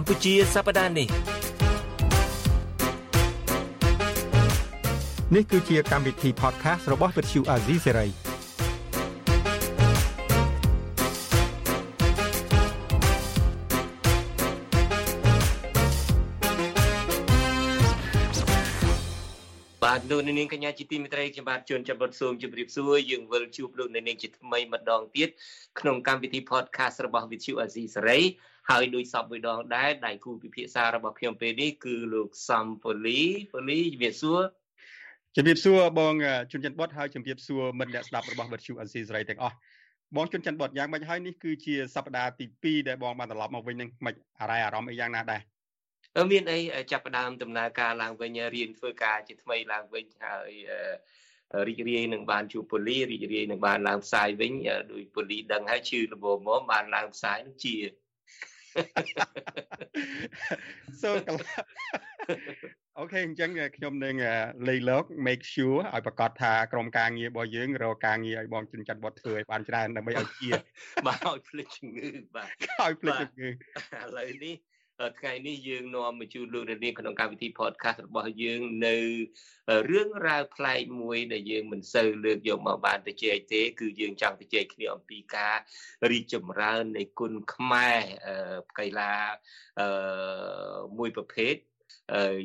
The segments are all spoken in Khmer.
កម្ពុជាសប្តាហ៍នេះនេះគឺជាកម្មវិធី podcast របស់ Vuthu Azizi Serai បាទលោកនាងកញ្ញាជាទីមេត្រីខ្ញុំបាទជួនចាប់បទសូមជម្រាបសួរយើងវិលជួបលោកនាងជាថ្មីម្ដងទៀតក្នុងកម្មវិធី podcast របស់ Vuthu Azizi Serai ហើយដោយសពមួយដងដែរដៃគូពិភាក្សារបស់ខ្ញុំពេលនេះគឺលោកសំពូលីពូលីជំរាបសួរជំរាបសួរបងជុនច័ន្ទបុតហើយជំរាបសួរមិត្តអ្នកស្ដាប់របស់វិទ្យុអេស៊ីសរ៉ៃទាំងអស់បងជុនច័ន្ទបុតយ៉ាងម៉េចហើយនេះគឺជាសប្តាហ៍ទី2ដែលបងបានត្រឡប់មកវិញនឹងមិនអារ៉ៃអារម្មណ៍អីយ៉ាងណាដែរអឺមានអីចាប់ផ្ដើមដំណើរការឡើងវិញរៀនធ្វើការជាថ្មីឡើងវិញហើយរីករាយនឹងបានជួបពូលីរីករាយនឹងបានឡើងផ្សាយវិញដោយពូលីដឹងហើយជឿលបមកបានឡើងផ្សាយនឹងជា so អូខេអញ្ចឹងខ្ញុំនឹងលេខលោក make sure ឲ្យប្រកាសថាក្រុមការងាររបស់យើងរកការងារឲ្យបងជិនចាត់វត្តធ្វើឲ្យបានច្រើនដើម្បីឲ្យជាបាទឲ្យភ្លេចជំងឺបាទឲ្យភ្លេចជំងឺឥឡូវនេះ ថ្ងៃនេះយើងនាំមកជូនលោកនាងក្នុងកម្មវិធី podcast របស់យើងនៅរឿងរ៉ាវប្លែកមួយដែលយើងមិនសូវលើកយកមកបានទៅជែកទេ គឺយើងចង់ទៅជែកគ្នាអំពីការរីកចម្រើននៃគុណខ្មែរកីឡាមួយប្រភេទ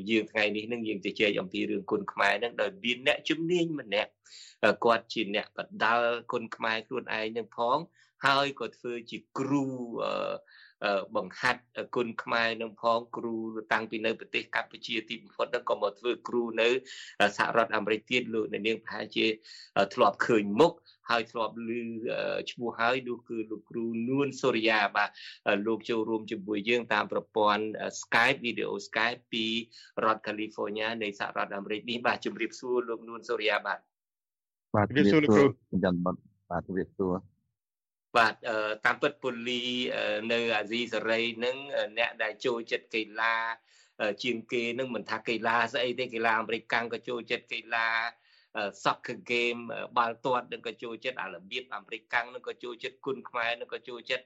យើងថ្ងៃនេះនឹងយើងជជែកអំពីរឿងគុណខ្មែរនឹងដោយមានអ្នកជំនាញម្នាក់គាត់ជាអ្នកបដាល់គុណខ្មែរខ្លួនឯងនឹងផងហើយក៏ធ្វើជាគ្រូ បង្ហាត់គុណខ្មែរនឹងផងគ្រូតាំងពីនៅប្រទេសកម្ពុជាទីបំផុតនឹងក៏មកធ្វើគ្រូនៅសហរដ្ឋអាមេរិកទៀតលោកនាងប្រហែលជាធ្លាប់ឃើញមុខហើយធ្លាប់ឮឈ្មោះហើយនោះគឺលោកគ្រូនួនសូរិយាបាទលោកចូលរួមជាមួយយើងតាមប្រព័ន្ធ Skype video Skype ពីរដ្ឋ California នៃសហរដ្ឋអាមេរិកនេះបាទជម្រាបសួរលោកនួនសូរិយាបាទបាទជម្រាបសួរលោកគ្រូចាំបាទជម្រាបសួរ បាទតាមពិតពូលីនៅអាស៊ីសេរីនឹងអ្នកដែលចូលចិត្តកីឡាជាងគេនឹងមិនថាកីឡាស្អីទេកីឡាអាមេរិកកាំងក៏ចូលចិត្តកីឡា soccer game បាល់ទាត់នឹងក៏ចូលចិត្តអារបៀបអាមេរិកកាំងនឹងក៏ចូលចិត្តគុណខ្មែរនឹងក៏ចូលចិត្ត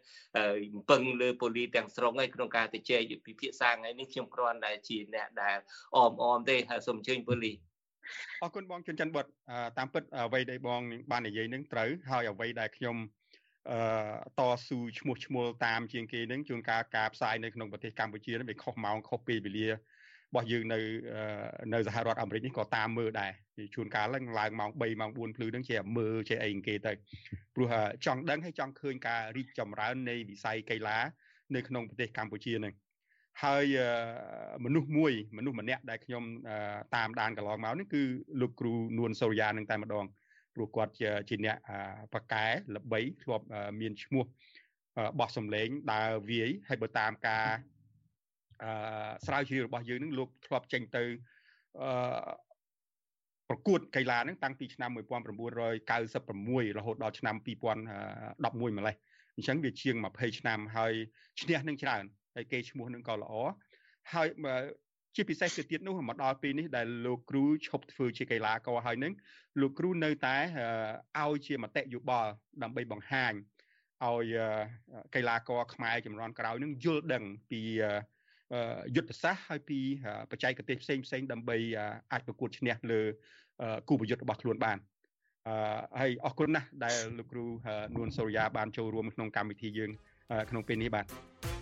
ពឹងលើប៉ូលីទាំងស្រុងហើយក្នុងការទៅជែកពិភាក្សាថ្ងៃនេះខ្ញុំគ្រាន់តែជាអ្នកដែលអមអមទេហើយសូមអញ្ជើញប៉ូលីអរគុណបងជុនច័ន្ទបុតតាមពិតអ្វីដែលបងបាននិយាយនឹងត្រូវហើយអ្វីដែលខ្ញុំអឺ តស៊ូឈ្មោះឈ្មោះតាមជាងគេនឹងជួនកាលការផ្សាយនៅក្នុងប្រទេសកម្ពុជានឹងវាខុសម៉ោងខុសពេលវេលារបស់យើងនៅនៅសហរដ្ឋអាមេរិកនេះក៏តាមមើលដែរជួនកាលឡើងឡើងម៉ោង3ម៉ោង4ភ្លឺនឹងជាមើលជាអីគេទៅព្រោះចង់ដឹងហើយចង់ឃើញការរីកចម្រើននៃវិស័យកីឡានៅក្នុងប្រទេសកម្ពុជានឹងហើយមនុស្សមួយមនុស្សម្នាក់ដែលខ្ញុំតាមដានកន្លងមកនេះគឺលោកគ្រូនួនសូរិយានឹងតែម្ដង ព្រោះគាត់ជាជាអ្នកប៉កែល្បីធ្លាប់មានឈ្មោះបោះសម្លេងដើរវាយហើយបើតាមការអឺស្រាវជ្រាវរបស់យើងនឹងលោកធ្លាប់ចេញទៅអឺប្រកួតកីឡាហ្នឹងតាំងពីឆ្នាំ1996រហូតដល់ឆ្នាំ2011ម្លេះអញ្ចឹងវាជាង20ឆ្នាំហើយឈ្នះនឹងច្រើនហើយគេឈ្មោះនឹងក៏ល្អហើយ ជាពិសេសទៅទៀតនោះមកដល់ពេលនេះដែលលោកគ្រូឈប់ធ្វើជាកីឡាករហើយនឹងលោកគ្រូនៅតែឲ្យជាមតិយោបល់ដើម្បីបង្ហាញឲ្យកីឡាករខ្មែរចំនួនក្រោយនឹងយល់ដឹងពីយុទ្ធសាស្ត្រហើយពីបច្ចេកទេសផ្សេងផ្សេងដើម្បីអាចប្រកួតឈ្នះលើគូប្រយុទ្ធរបស់ខ្លួនបានអឺហើយអរគុណណាស់ដែលលោកគ្រូនួនសូរិយាបានចូលរួមក្នុងកម្មវិធីយើងក្នុងពេលនេះបាទ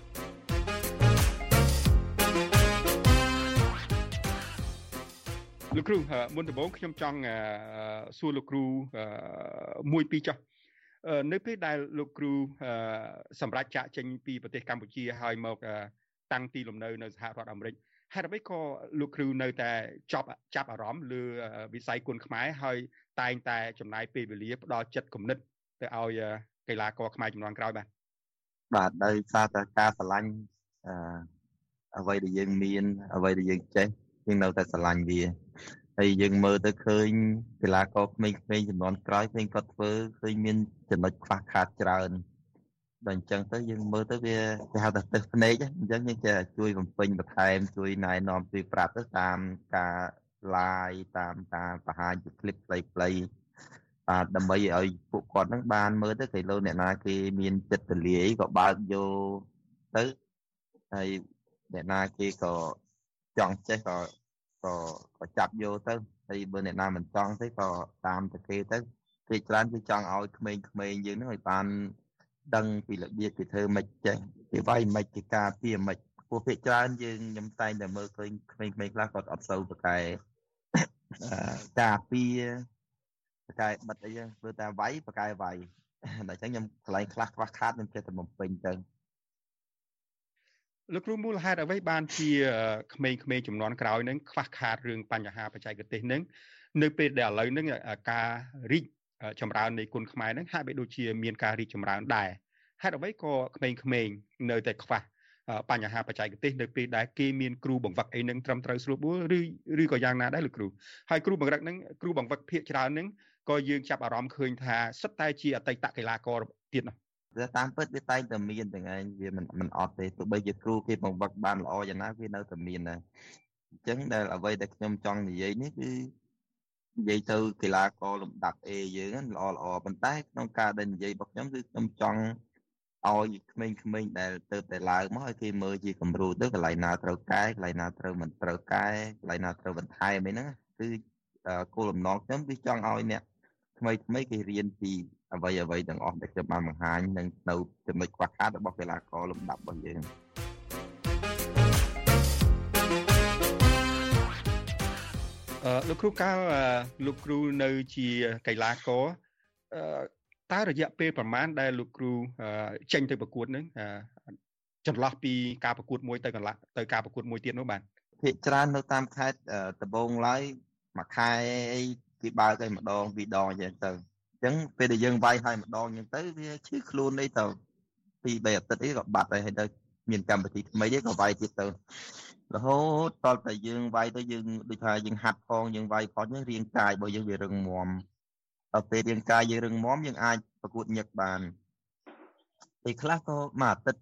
លោកគ្រូមុនដំបូងខ្ញុំចង់សួរលោកគ្រូមួយពីរចុះនៅពេលដែលលោកគ្រូសម្រាប់ចាក់ចេញពីប្រទេសកម្ពុជាហើយមកតាំងទីលំនៅនៅសហរដ្ឋអាមេរិកហេតុអ្វីក៏លោកគ្រូនៅតែចាប់ចាប់អារម្មណ៍លើវិស័យគុនខ្មែរហើយតែងតែចំណាយពេលវេលាផ្ដល់ចិត្តគំនិតទៅឲ្យកីឡាករខ្មែរចំនួនក្រោយបាទបាទដោយសារតែការឆ្លាញ់អឺអ្វីដែលយើងមានអ្វីដែលយើងចេះ យើងនៅតែឆ្លាញ់វាហើយយើងមើលទៅឃើញកីឡាករក្មេងៗចំនួនក្រោយឃើញគាត់ធ្វើឃើញមានចំណុចខ្វះខាតច្រើនដល់អញ្ចឹងទៅយើងមើលទៅវាគេហៅថាទឹកភ្នែកអញ្ចឹងយើងចេះជួយបំពេញបន្ថែមជួយណែនាំជួយប្រាប់ទៅតាមការ live តាមការបង្ហាញជា clip ខ្លីៗបាទដើម្បីឲ្យពួកគាត់នឹងបានមើលទៅគេលោអ្នកណាគេមានចិត្តទលាយក៏បើកយកទៅហើយអ្នកណាគេក៏ ចង់ចេះក៏ក៏ក៏ចាប់យកទៅហើយបើអ្នកណាមិនចង់ទេក៏តាមតែគេទៅគេច្រើនគេចង់ឲ្យក្មេងៗយើងហ្នឹងឲ្យបានដឹងពីរបៀបគេធ្វើមិនចេះគេវាយមិនគេការពារមិនពួកភាគច្រើនយើងខ្ញុំតែងតែមើលឃើញក្មេងៗខ្លះគាត់អត់សូវប្រកែការពារបកែបិទអីហ្នឹងធ្វើតែវាយបកែវាយតែអញ្ចឹងខ្ញុំកន្លែងខ្លះខ្វះខាតខ្ញុំចេះតែបំពេញទៅ លោកគ្រូមូលហេតុអ្វីបានជាក្មេងៗចំនួនក្រោយនឹងខ្វះខាតរឿងបញ្ហាបច្ចេកទេសនឹងនៅពេលដែលឥឡូវនឹងការរីកចម្រើននៃគុណខ្មែរនឹងហាក់បីដូចជាមានការរីកចម្រើនដែរហេតុអ្វីក៏ក្មេងៗនៅតែខ្វះបញ្ហាបច្ចេកទេសនៅពេលដែលគេមានគ្រូបង្វឹកអីនឹងត្រឹមត្រូវស្រួលបួលឬឬក៏យ៉ាងណាដែរលោកគ្រូហើយគ្រូបង្រឹកនឹងគ្រូបង្វឹកភាកច្រើននឹងក៏យើងចាប់អារម្មណ៍ឃើញថាសិតតែជាអតីតកីឡាករទៀតនោះ វាតាមពិតវាតែងតែមានទាំងឯងវាមិនមិនអត់ទេទោះបីជាគ្រូគេបង្វឹកបានល្អយ៉ាងណាវានៅតែមានដែរអញ្ចឹងដែលអ្វីដែលខ្ញុំចង់និយាយនេះគឺនិយាយទៅកីឡាករលំដាប់ A យើងល្អល្អប៉ុន្តែក្នុងការដែលនិយាយរបស់ខ្ញុំគឺខ្ញុំចង់ឲ្យក្មេងៗដែលទៅតែឡើងមកឲ្យគេមើលជាគំរូទៅកន្លែងណាត្រូវកែកន្លែងណាត្រូវមិនត្រូវកែកន្លែងណាត្រូវបន្ថែមអីហ្នឹងគឺគោលបំណងខ្ញុំគឺចង់ឲ្យអ្នកថ្មីថ្មីគេរៀនពី អ្វីអ្វីទាំងអស់ដែលខ្ញុំបានបង្ហាញនិងនៅចំណុចខ្វះខាតរបស់កីឡាករលំដាប់របស់យើងអឺលោកគ្រូកាលលោកគ្រូនៅជាកីឡាករអឺតើរយៈពេលប្រហែលដែលលោកគ្រូចេញទៅប្រកួតនឹងចន្លោះពីការប្រកួតមួយទៅកន្លះទៅការប្រកួតមួយទៀតនោះបាទភាគច្រើននៅតាមខេត្តដំបងឡើយមួយខែអីគេបើកឲ្យម្ដងពីរដងអញ្ចឹងទៅ អញ្ចឹងពេលដែលយើងវាយឲ្យម្ដងអញ្ចឹងទៅវាឈឺខ្លួនអីទៅពី3អាទិត្យអីក៏បាត់ហើយហើយទៅមានកម្មវិធីថ្មីអីក៏វាយទៀតទៅរហូតតតែយើងវាយទៅយើងដូចថាយើងហាត់ផងយើងវាយផងយើងរាងកាយរបស់យើងវារឹងមាំដល់ពេលរាងកាយយើងរឹងមាំយើងអាចប្រកួតញឹកបានពេលខ្លះក៏មួយអាទិត្យ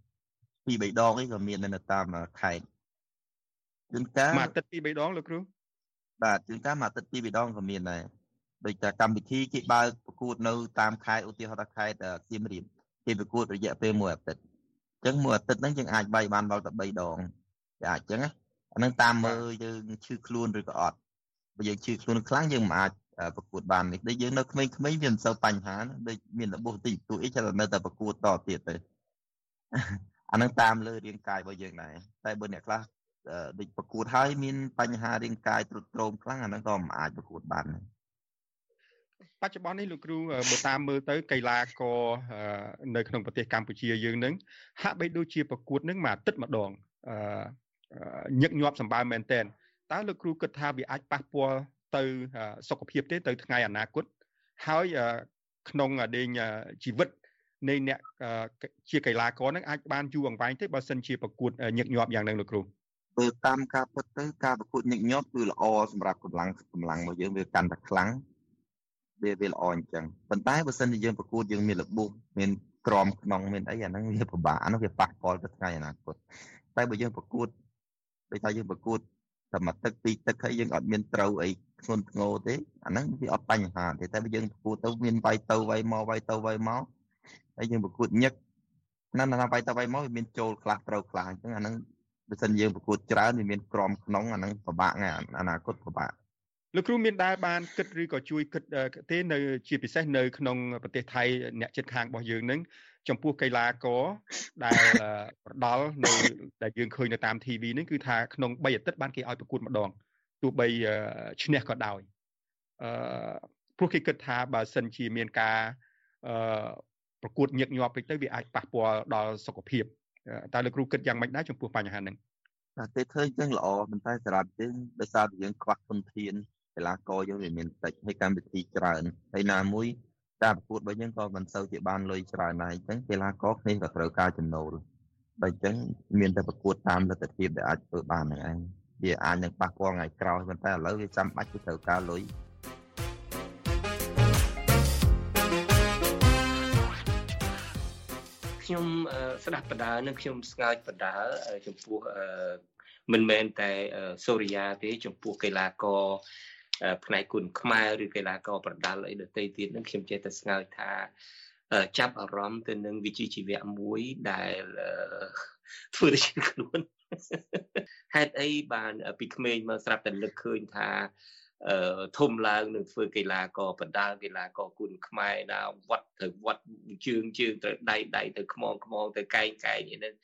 ពីរបីដងអីក៏មាននៅតាមខេត្តជួនកាលមួយអាទិត្យពីរបីដងលោកគ្រូបាទជួនកាលមួយអាទិត្យពីរបីដងក៏មានដែរ ដូចតែកម្មវិធីគេបើកប្រកួតនៅតាមខេត្តឧទាហរណ៍ថាខេត្តសៀមរាបគេប្រកួតរយៈពេលមួយអាទិត្យអញ្ចឹងមួយអាទិត្យហ្នឹងយើងអាចបាយបានដល់តែ3ដងចាអញ្ចឹងអាហ្នឹងតាមមើលយើងឈឺខ្លួនឬក៏អត់បើយើងឈឺខ្លួនខ្លាំងយើងមិនអាចប្រកួតបាននេះដូចយើងនៅក្មេងៗវាមិនសូវបញ្ហាដូចមានរបួសតិចតួចអីចាំនៅតែប្រកួតតទៀតទៅអានឹងតាមលើរាងកាយរបស់យើងដែរតែបើអ្នកខ្លះដូចប្រកួតហើយមានបញ្ហារាងកាយទ្រុឌទ្រោមខ្លាំងអានឹងក៏មិនអាចប្រកួតបានដែរ បច្ចុប្បន្ននេះលោកគ្រូបើតាមមើលទៅកីឡាករនៅក្នុងប្រទេសកម្ពុជាយើងនឹងហាក់បីដូចជាប្រកួតនឹងមួយអាទិត្យម្ដងញឹកញាប់សម្បើមមែនតែនតើលោកគ្រូគិតថាវាអាចប៉ះពាល់ទៅសុខភាពទេទៅថ្ងៃអនាគតហើយក្នុងដេញជីវិតនៃអ្នកជាកីឡាករនឹងអាចបានយូរអង្វែងទេបើសិនជាប្រកួតញឹកញាប់យ៉ាងហ្នឹងលោកគ្រូបើតាមការពិតទៅការប្រកួតញឹកញាប់គឺល្អសម្រាប់កម្លាំងកម្លាំងរបស់យើងវាកាន់តែខ្លាំង វាវាល្អអញ្ចឹងប៉ុន្តែបើសិនជាយើងប្រកួតយើងមានរបួសមានក្រមក្នុងមានអីអាហ្នឹងវាពិបាកអាហ្នឹងវាប៉ះពាល់ទៅថ្ងៃអនាគតតែបើយើងប្រកួតដូចថាយើងប្រកួតតែមួយទឹកពីរទឹកហើយយើងអត់មានត្រូវអីធ្ងន់ធ្ងរទេអាហ្នឹងវាអត់បញ្ហាទេតែបើយើងប្រកួតទៅមានវាយទៅវាយមកវាយទៅវាយមកហើយយើងប្រកួតញឹកណាស់ណាស់វាយទៅវាយមកវាមានចូលខ្លះត្រូវខ្លះអញ្ចឹងអាហ្នឹងបើសិនយើងប្រកួតច្រើនវាមានក្រមក្នុងអាហ្នឹងពិបាកថ្ងៃអនាគតពិបាក លោកគ្រូមានដែរបានគិតឬក៏ជួយគិតទេនៅជាពិសេសនៅក្នុងប្រទេសថៃអ្នកជិតខាងរបស់យើងនឹងចំពោះកីឡាករដែលប្រដាល់នៅដែលយើងឃើញនៅតាម TV នេះគឺថាក្នុង3អាទិត្យបានគេឲ្យប្រកួតម្ដងទោះបីឈ្នះក៏ដោយអឺព្រោះគេគិតថាបើសិនជាមានការអឺប្រកួតញឹកញាប់ពេកទៅវាអាចប៉ះពាល់ដល់សុខភាពតើលោកគ្រូគិតយ៉ាងម៉េចដែរចំពោះបញ្ហាហ្នឹងតែគេឃើញចឹងល្អប៉ុន្តែសម្រាប់យើងដោយសារតែយើងខ្វះធនធាន កីឡាករយើងវាមានតិចហើយកម្មវិធីច្រើនហើយណាមួយការប្រកួតរបស់យើងក៏មិនសូវជាបានលុយច្រើនដែរអញ្ចឹងកីឡាករគ្នាក៏ត្រូវការចំណូលបើអញ្ចឹងមានតែប្រកួតតាមលទ្ធភាពដែលអាចធ្វើបានហ្នឹងឯងវាអាចនឹងប៉ះពាល់ថ្ងៃក្រោយប៉ុន្តែឥឡូវវាចាំបាច់គឺត្រូវការលុយខ្ញុំស្ដាប់បដានិងខ្ញុំស្ងើចបដាចំពោះមិនមែនតែសូរិយាទេចំពោះកីឡាករ ផ្នែកគុណខ្មែរឬកីឡាករប្រដាល់អីដទៃទៀតនឹងខ្ញុំចេះតែស្ងើចថាចាប់អារម្មណ៍ទៅនឹងវិជ្ជាជីវៈមួយដែលធ្វើទៅជាខ្លួនហេតុអីបានពីក្មេងមកស្រាប់តែនឹកឃើញថាអឺធំឡើងនឹងធ្វើកីឡាកបណ្ដាលកីឡាកគុណខ្មែរណាវត្តទៅវត្តជើងជើងទៅដៃដៃទៅខ្មងខ្មងទៅកែងកែងអីហ្នឹង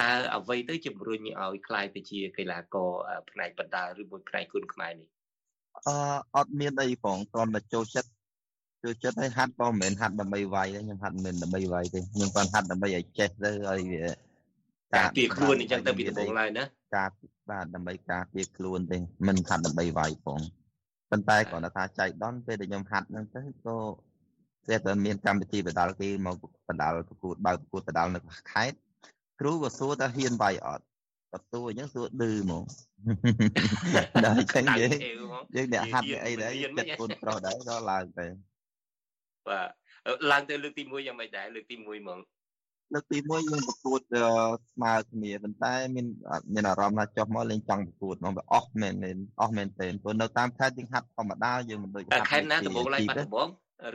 តើអ្វីទៅជំរុញឲ្យខ្លាយទៅជាកីឡាករផ្នែកបណ្ដាលឬមួយផ្នែកគុណខ្មែរនេះ អឺអត់មានអីផងគ្រាន់តែចូលចិត្តចូលចិត្តឲ្យហាត់ក៏មិនមែនហាត់ដើម្បីវាយទេខ្ញុំហាត់មិនដើម្បីវាយទេខ្ញុំគាត់ហាត់ដើម្បីឲ្យចេះទៅឲ្យវាការពារខ្លួនអញ្ចឹងទៅពីដំបូងឡើយណាការបាទដើម្បីការពារខ្លួនទេមិនហាត់ដើម្បីវាយផងប៉ុន្តែគ្រាន់តែថាចៃដន្យពេលដែលខ្ញុំហាត់ហ្នឹងទៅក៏ស្រាប់តែមានកម្មវិធីបដាល់គេមកបដាល់ប្រកួតបើប្រកួតបដាល់នៅខេត្តគ្រូក៏សួរថាហ៊ានវាយអត់ បន្ទួអញ្ចឹងសួរឌឺហ្មងដល់អញ្ចឹងយើងយើងអ្នកហាត់អីដែរចិត្តកូនប្រុសដែរក៏ឡើងទៅបាទឡើងទៅលើកទី1យ៉ាងម៉េចដែរលើកទី1ហ្មងលើកទី1យើងប្រកួតស្មើគ្នាប៉ុន្តែមានមានអារម្មណ៍ថាចុះមកលេងចង់ប្រកួតមកវាអស់មែនមែនអស់មែនទេព្រោះនៅតាមខេត្តយើងហាត់ធម្មតាយើងមិនដូចហាត់ខេត្តណាដំបងឡើងបាត់ដំបង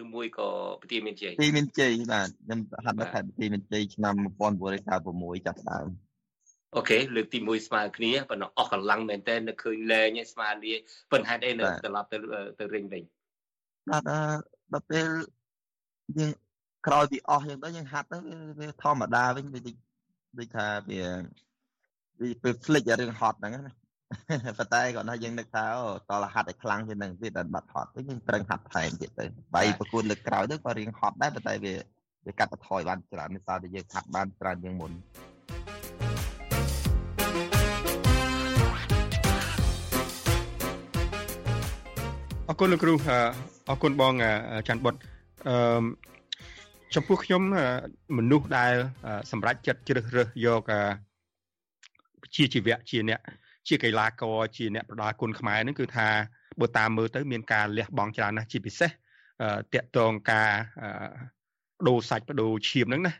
ឬមួយក៏ប្រទីមានជ័យទីមានជ័យបាទខ្ញុំហាត់នៅខេត្តប្រទីមានជ័យឆ្នាំ1996ចាប់ដើម អូខេលើកទី1ស្មើគ្នាប៉ុន្តែអស់កម្លាំងមែនតើនៅឃើញលែងស្មើលាប៉ុន្តែហេតុអីនៅត្រឡប់ទៅទៅរិញវិញបាទដល់ពេលយើងក្រោយពីអស់យ៉ាងទៅយើងហាត់ទៅវាធម្មតាវិញវាដូចថាវាវាពេលផ្លិចរឿងហត់ហ្នឹងណាប៉ុន្តែគាត់ថាយើងនឹកថាអូតលហាត់ឲ្យខ្លាំងជាងនឹងទៀតដល់បាត់ហត់វិញយើងប្រឹងហាត់ថែមទៀតទៅបាយប្រគួតលើកក្រោយទៅក៏រៀងហត់ដែរប៉ុន្តែវាវាកាត់បន្ថយបានច្រើននេះតើយើងហាត់បានច្រើនជាងមុន គុណលោកគ្រូអរគុណបងច័ន្ទបុតអឺចំពោះខ្ញុំមនុស្សដែល សម្រេចចិត្តជ្រើសរើសយកជាជីវៈជាអ្នកជាកីឡាករជាអ្នកប្រដាល់គុណខ្មែរហ្នឹងគឺថាបើតាមមើលទៅ មានការលះបង់ច្រើនណាស់ជាពិសេសតកតងការបដូរសាច់បដូរឈាមហ្នឹងណា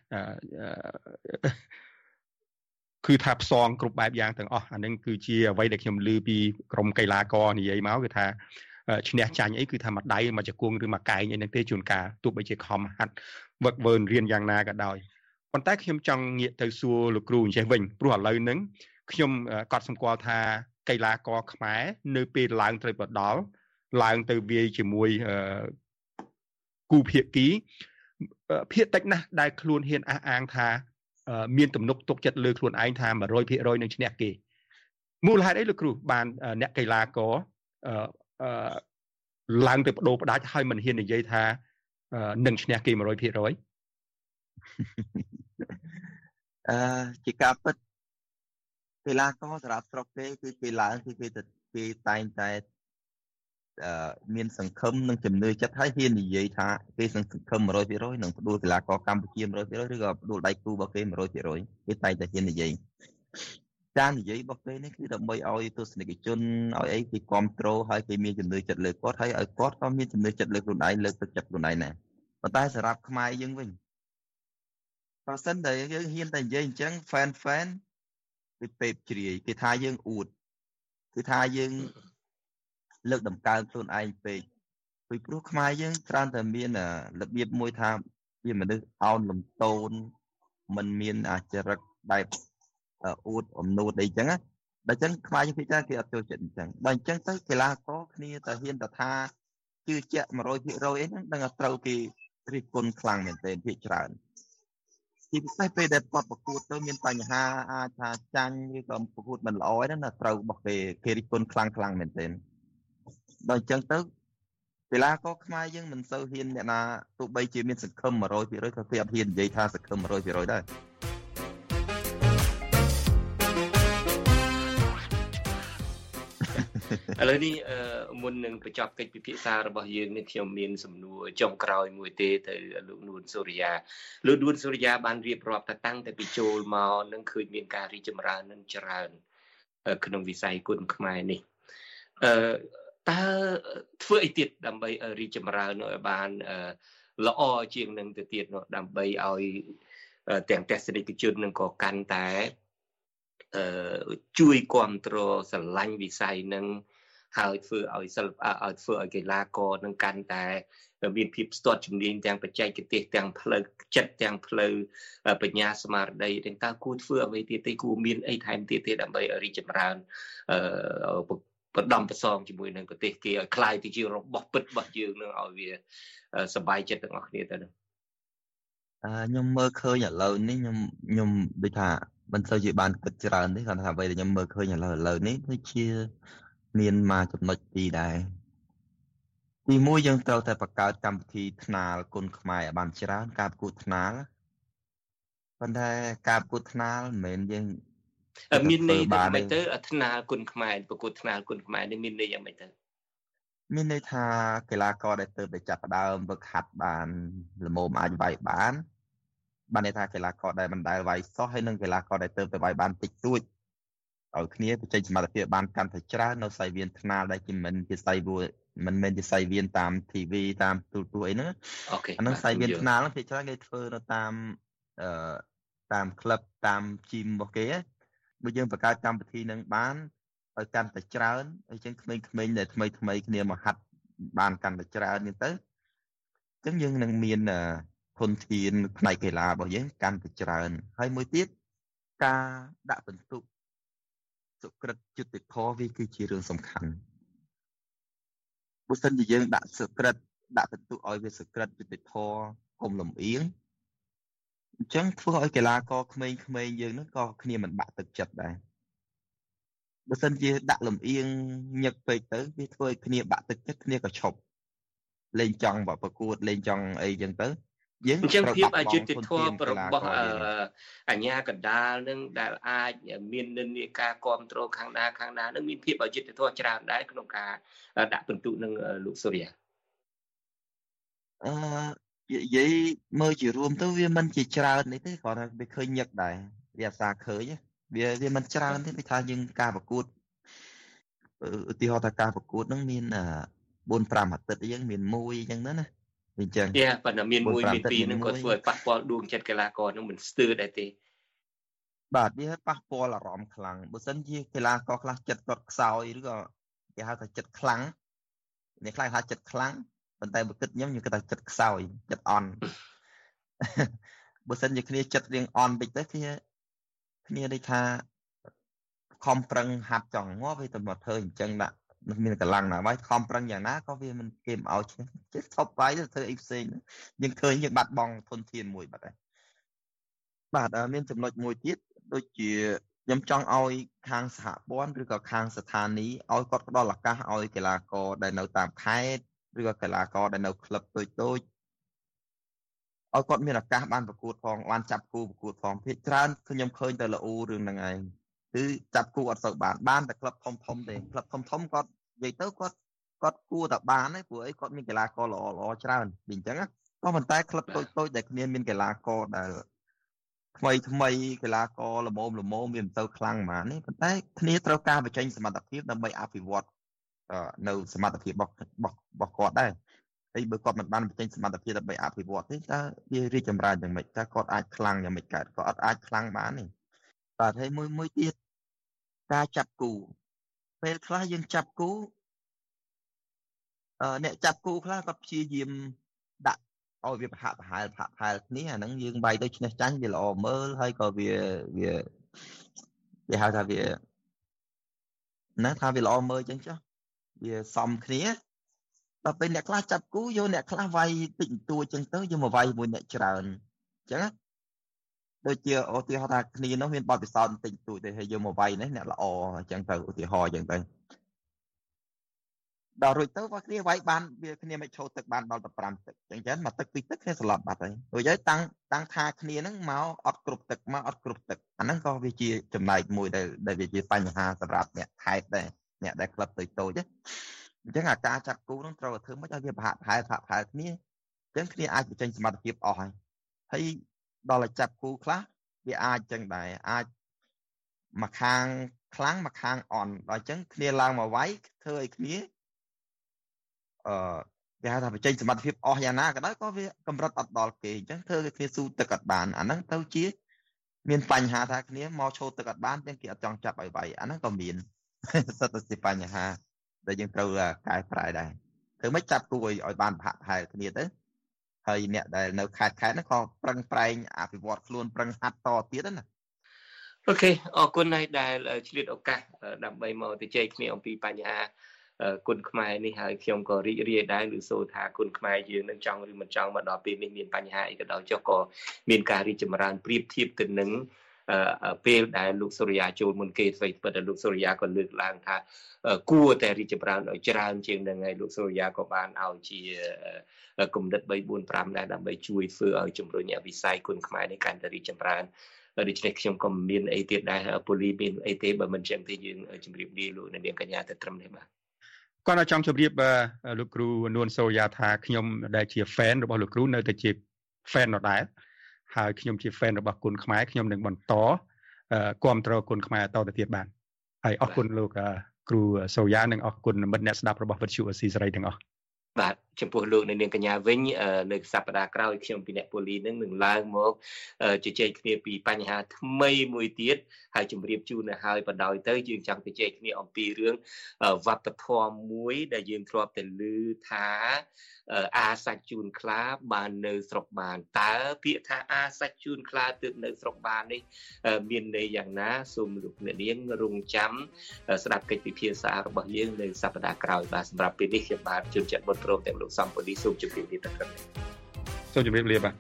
គឺថាផ្សងគ្រប់បែបយ៉ាងទាំងអស់អានឹងគឺជាអ្វីដែលខ្ញុំឮពីក្រុមកីឡាករនិយាយមកគឺថា ឈ្នះចាញ់អីគឺថាមួយដៃមួយជង្គង់ឬមួយកែងអីហ្នឹងទេជួនកាលទោះបីជាខំហាត់វឹកវើរៀនយ៉ាងណាក៏ដោយប៉ុន្តែខ្ញុំចង់ងាកទៅសួរលោកគ្រូអញ្ចេះវិញព្រោះឥឡូវហ្នឹងខ្ញុំកត់សម្គាល់ថាកីឡាករខ្មែរនៅពេលឡើងត្រូវបដល់ឡើងទៅវាយជាមួយគូភាគីភាគតិចណាស់ដែលខ្លួនហ៊ានអះអាងថាមានទំនុកទុកចិត្តលើខ្លួនឯងថា100%នឹងឈ្នះគេមូលហេតុអីលោកគ្រូបានអ្នកកីឡាករ ឡើងទៅបដូរបដាច់ហើយមិនហ៊ាននិយាយថានឹងឈ្នះគេ100%អឺជាការពិតកីឡាករសម្រាប់ស្រុកគេគឺគេឡើងគឺគេទៅគេតែងតែអឺមានសង្ឃឹមនិងជំនឿចិត្តហើយហ៊ាននិយាយថាគេសង្ឃឹម100%នឹងផ្ដួលកីឡាករកម្ពុជា100%ឬក៏ផ្ដួលដៃគូរបស់គេ100%គេតែងតែហ៊ាននិយាយ ការនិយាយរបស់គេនេះគឺដើម្បីឲ្យទស្សនិកជនឲ្យអីគេគ្រប់គ្រងហើយគេមានជំនឿចិត្តលើគាត់ហើយឲ្យគាត់ក៏មានជំនឿចិត្តលើខ្លួនឯងលើកទឹកចិត្តខ្លួនឯងដែរប៉ុន្តែសម្រាប់ខ្មែរយើងវិញបើសិនតែយើងហ៊ានតែនិយាយអញ្ចឹង fan fan គេពេបជ្រាយគេថាយើងអួតគឺថាយើងលើកដំកើងខ្លួនឯងពេកពីព្រោះខ្មែរយើងច្រើនតែមានរបៀបមួយថាជាមនុស្សអោនលំតូនมันមានអាចរិតបែប អួតអំនួតអីចឹងណាដល់ចឹងខ្មែរយើងពិចារណាគេអត់ចូលចិត្តអញ្ចឹងដល់អញ្ចឹងទៅកីឡាករគ្នាតែហ៊ានតែថាជឿជាក់100%អីហ្នឹងដឹងថាត្រូវគេរិះគន់ខ្លាំងមែនទែនភាគច្រើនជាពិសេសពេលដែលគាត់ប្រកួតទៅមានបញ្ហាអាចថាចាញ់ឬក៏ប្រកួតមិនល្អហ្នឹងណាត្រូវរបស់គេគេរិះគន់ខ្លាំងខ្លាំងមែនទែនដល់អញ្ចឹងទៅកីឡាករខ្មែរយើងមិនសូវហ៊ានអ្នកណាទោះបីជាមានសង្ឃឹម100%ក៏គេអត់ហ៊ាននិយាយថាសង្ឃឹម100%ដែរ ឥឡូវនេះមុននឹងបញ្ចប់កិច្ចពិភាក្សារបស់យើងនេះខ្ញុំមានសំណួរចុងក្រោយមួយទេទៅលោកនួនសូរិយាលោកនួនសូរិយាបានរៀបរាប់ថាតាំងតែពីចូលមកនឹងឃើញមានការរីចម្រើននឹងច្រើន ក្នុងវិស័យគុណខ្មែរនេះអឺតើធ្វើអីទៀតដើម្បីរីចម្រើនឲ្យបានល្អជាងនឹងទៅទៀតនោះដើម្បីឲ្យទាំងទស្សនិកជននឹងក៏កាន់តែជួយគ្រប់គ្រងស្រឡាញ់វិស័យនឹង ហើយធ្វើឲ្យសិល្បៈឲ្យធ្វើឲ្យកីឡាករនឹងកាន់តែមានភាពស្ទាត់ជំនាញទាំងបច្ចេកទេសទាំងផ្លូវចិត្តទាំងផ្លូវបញ្ញាស្មារតីទាំងតើគួរធ្វើអ្វីទៀតទេគួរមានអីថែមទៀតទេដើម្បីឲ្យរីកចម្រើនអឺបដំប្រសងជាមួយនឹងប្រទេសគេឲ្យคล้ายទៅជារបស់ពិតរបស់យើងនឹងឲ្យវាសบายចិត្តទាំងអស់គ្នាទៅនឹងអឺខ្ញុំមើលឃើញឥឡូវនេះខ្ញុំខ្ញុំដូចថាមិនសូវជាបានគិតច្រើនទេគាត់ថាអ្វីដែលខ្ញុំមើលឃើញឥឡូវឥឡូវនេះដូចជា មានមកចំណុចពីរដែរទីមួយយើងត្រូវតែបង្កើតកម្មវិធីថ្នាលគុណខ្មែរឲ្យបានច្រើន ការប្រកួតថ្នាលប៉ុន្តែការប្រកួតថ្នាលមិនមែនយើងមានន័យយ៉ាងម៉េចទៅថ្នាលគុណខ្មែរប្រកួតថ្នាលគុណខ្មែរនេះមានន័យយ៉ាងម៉េចទៅមានន័យថាកីឡាករដែលទៅតែចាប់ផ្ដើមវឹកហាត់បានល្មមអាចវាយបានបានន័យថាកីឡាករដែលមិនដែលវាយសោះហើយនិងកីឡាករដែលទៅតែវាយបានតិចតួច ឲ្យគ្នាបញ្ចេញសមត្ថភាពបានកាន់តែច្រើននៅសៃវៀនថ្នាលដែលជាមិនជាសៃវៀនមិនមែនជាសៃវៀនតាម TV តាមទូរទស្សន៍អីហ្នឹងអូខេអាហ្នឹងសៃវៀនថ្នាលហ្នឹងភាគច្រើនគេធ្វើនៅតាមអឺតាមក្លឹបតាមជីមរបស់គេបើយើងបង្កើតកម្មវិធីនឹងបានឲ្យកាន់តែច្រើនអញ្ចឹងក្មេងៗដែលថ្មីថ្មីគ្នាមកហាត់បានកាន់តែច្រើននេះទៅអញ្ចឹងយើងនឹងមានធនធានផ្នែកកីឡារបស់យើងកាន់តែច្រើនហើយមួយទៀតការដាក់បន្ទុក សុក្រិតយុទ្ធធរវាគឺជារឿងសំខាន់បើសិនជាយើងដាក់សុក្រិតដាក់បន្ទុកឲ្យវាសុក្រិតយុទ្ធធរកុំលំអៀងអញ្ចឹងធ្វើឲ្យកីឡាករក្មេងៗយើងនឹងក៏គ្នាមិនបាក់ទឹកចិត្តដែរបើសិនជាដាក់លំអៀងញឹកពេកទៅវាធ្វើឲ្យគ្នាបាក់ទឹកចិត្តគ្នាក៏ឈប់លេងចង់ប្រកួតលេងចង់អីចឹងទៅ យើងអញ្ចឹងភាពអយុត្តិធម៌របស់អញ្ញាកណ្ដាលនឹងដែលអាចមាននិន្នាការគ្រប់គ្រងខាងណាខាងណានឹងមានភាពអយុត្តិធម៌ច្រើនដែរក្នុងការដាក់ពិន្ទុនឹងលោកសូរិយាអឺនិយាយមើលជារួមទៅវាមិនជាច្រើននេះទេគ្រាន់តែវាឃើញញឹកដែរវាអាសាឃើញវាវាមិនច្រើនទេដូចថាយើងការប្រកួតឧទាហរណ៍ថាការប្រកួតនឹងមាន4 5អាទិត្យអញ្ចឹងមាន1អញ្ចឹងណា អញ្ចឹងយ៉ាប៉ុន្តែមាន1មាន2នឹងក៏ធ្វើឲ្យប៉ះពាល់ដួងចិត្តកីឡាករនឹងមិនស្ទើរដែរទេបាទវាប៉ះពាល់អារម្មណ៍ខ្លាំងបើសិនជាកីឡាករខ្លះចិត្តគាត់ខ្សោយឬក៏គេហៅថាចិត្តខ្លាំងអ្នកខ្លះថាចិត្តខ្លាំងប៉ុន្តែបើគិតខ្ញុំខ្ញុំគិតថាចិត្តខ្សោយចិត្តអន់បើសិនជាគ្នាចិត្តរៀងអន់តិចទៅគ្នាគ្នាដូចថាខំប្រឹងហាត់ចង់ងាប់វាទៅមកធ្វើអញ្ចឹងដាក់ មានកម្លាំងណាស់ហើយខំប្រឹងយ៉ាងណាក៏វាមិនគេមិនឲ្យឈ្នះចេះថប់បាយទៅធ្វើអីផ្សេងយើងឃើញយើងបាត់បង់ធនធានមួយបាត់ហើយបាទមានចំណុចមួយទៀតដូចជាខ្ញុំចង់ឲ្យខាងសហព័ន្ធឬក៏ខាងស្ថានីយ៍ឲ្យគាត់ផ្ដល់ឱកាសឲ្យកីឡាករដែលនៅតាមខេត្តឬក៏កីឡាករដែលនៅក្លឹបតូចតូចឲ្យគាត់មានឱកាសបានប្រកួតផងបានចាប់គូប្រកួតផងភាគច្រើនខ្ញុំឃើញតែល្អរឿងហ្នឹងឯងគឺចាប់គូអត់សូវបានបានតែក្លឹបធំធំទេក្លឹបធំធំគាត់ និយាយទៅគាត់គាត់គួរតែបានទេព្រោះអីគាត់មានកីឡាករល្អល្អច្រើនអញ្ចឹងក៏ប៉ុន្តែក្លឹបតូចតូចដែលគ្នាមានកីឡាករដែលថ្មីថ្មីកីឡាករល្មមល្មមវាមិនទៅខ្លាំងហ្មងនេះប៉ុន្តែគ្នាត្រូវការបញ្ចេញសមត្ថភាពដើម្បីអភិវឌ្ឍនៅសមត្ថភាពរបស់របស់គាត់ដែរហើយបើគាត់មិនបានបញ្ចេញសមត្ថភាពដើម្បីអភិវឌ្ឍទេតើវារីកចម្រើនយ៉ាងម៉េចតើគាត់អាចខ្លាំងយ៉ាងម៉េចកើតគាត់អត់អាចខ្លាំងបានទេបាទហើយមួយមួយទៀតការចាប់គូ ពេលខ្លះយើងចាប់គូអឺអ្នកចាប់គូខ្លះគាត់ព្យាយាមដាក់ឲ្យវាប្រហាក់ប្រហែលប្រហាក់ប្រហែលគ្នាអាហ្នឹងយើងបាយទៅឈ្នះចាញ់វាល្អមើលហើយក៏វាវាវាហៅថាវាណាថាវាល្អមើលអញ្ចឹងចុះវាសមគ្នាដល់ពេលអ្នកខ្លះចាប់គូយកអ្នកខ្លះវាយតិចតួចអញ្ចឹងទៅយកមកវាយមួយអ្នកច្រើនអញ្ចឹង ដូចជាឧទាហរណ៍ថាគ្នានោះមានបទពិសោធន៍បន្តិចតួចទៅហើយយកមកវាយនេះអ្នកល្អអញ្ចឹងទៅឧទាហរណ៍អញ្ចឹងទៅដល់រួចទៅបើគ្នាវាយបានវាគ្នាមិនឈោទឹកបានដល់15ទឹកអញ្ចឹងមកទឹកពីរទឹកគ្នាស្លាប់បាត់ហើយរួចហើយតាំងតាំងថាគ្នាហ្នឹងមកអត់គ្រប់ទឹកមកអត់គ្រប់ទឹកអាហ្នឹងក៏វាជាចំណែកមួយដែលដែលវាជាបញ្ហាសម្រាប់អ្នកថែបដែរអ្នកដែលក្លឹបតូចតូចអញ្ចឹងអាការចាប់គូហ្នឹងត្រូវធ្វើមិនឲ្យវាប្រហាក់ប្រហែលប្រហាក់ប្រហែលគ្នាអញ្ចឹងគ្នាអាចបញ្ចេញសមត្ថភាពអស់ហើយហើយ ដល់តែចាប់គូខ្លះវាអាចចឹងដែរអាចមួយខាងខ្លាំងមួយខាងអន់ដល់អញ្ចឹងគ្នាឡើងមកវាយធ្វើឲ្យគ្នាអឺគេហៅថាបញ្ចេញសមត្ថភាពអស់យ៉ាងណាក៏ដោយក៏វាកម្រិតអត់ដល់គេអញ្ចឹងធ្វើឲ្យគ្នាស៊ូទឹកអត់បានអាហ្នឹងទៅជា មានបញ្ហាថាគ្នាមកឈោទឹកអត់បានទាំងគេអត់ចង់ចាប់ឲ្យវាយអាហ្នឹងក៏មានសិតតែជាបញ្ហាដែលយើងត្រូវកែប្រែដែរធ្វើម៉េចចាប់គូឲ្យឲ្យបានប្រហាក់ប្រហែលគ្នាទៅ ហើយអ្នកដែលនៅខេត្តខេត្តហ្នឹងក៏ប្រឹងប្រែងអភិវឌ្ឍខ្លួនប្រឹងហាត់តទៀតណាអូខេអរគុណហើយដែលឆ្លៀតឱកាសដើម្បីមកទៅជែកគ្នាអំពីបញ្ហាគុណខ្មែរនេះហើយខ្ញុំក៏រីករាយដែរឬសូថាគុណខ្មែរយើងនឹងចង់ឬមិនចង់មកដល់ពេលនេះមានបញ្ហាអីក៏ដោយចុះក៏មានការរីកចម្រើនប្រៀបធៀបទៅនឹង ពេលដែលលោកសូរិយាចូលមុនគេស្វ័យពិតតែលោកសូរិយាក៏លើកឡើងថាគួរតែរីកចម្រើនឲ្យច្រើនជាងនឹងហើយលោកសូរិយាក៏បានឲ្យជាគំនិត3 4 5ដែរដើម្បីជួយធ្វើឲ្យជំរុញវិស័យគុណខ្មែរនេះកាន់តែរីកចម្រើនដូច្នេះខ្ញុំក៏មានអីទៀតដែរពូលីមានអីទេបើមិនចឹងទេយើងជម្រាបលាលោកនាងកញ្ញាទៅត្រឹមនេះបាទគាត់ចង់ជម្រាបលោកគ្រូនួនសូយ៉ាថាខ្ញុំដែលជា fan របស់លោកគ្រូនៅតែជា fan ដដែល ហើយខ្ញុំជា fan របស់គុណខ្មែរខ្ញុំនឹងបន្តគ្រប់គ្រងគុណខ្មែរតទៅទៀតបានហើយអរគុណលោកគ្រូសូយ៉ានិងអរគុណមិត្តអ្នកស្ដាប់របស់វិទ្យុអស៊ីសេរីទាំងអស់បាទ ចំពោះលោកនៅនាងកញ្ញាវិញនៅសប្តាហ៍ក្រោយខ្ញុំពីអ្នកពូលីនឹងនឹងឡើងមកជជែកគ្នាពីបញ្ហាថ្មីមួយទៀតហើយជម្រាបជូនទៅហើយបដ ாய் ទៅយើងចង់ជជែកគ្នាអំពីរឿងវប្បធម៌មួយដែលយើងធ្លាប់តែឮថាអាសាច់ជូនខ្លាបាននៅស្រុកបានតើពាក្យថាអាសាច់ជូនខ្លាទើបនៅស្រុកបាននេះមានន័យយ៉ាងណាសូមលោកអ្នកនាងរងចាំស្ដាប់កិច្ចពិភាក្សារបស់យើងនៅសប្តាហ៍ក្រោយបាទសម្រាប់ពេលនេះខ្ញុំបាទជួនចិត្តបុតព្រមទាំងលោកសំពូលីសូមជម្រាបលាទៅក្រុមនេះសូមជម្រាបលាបាទ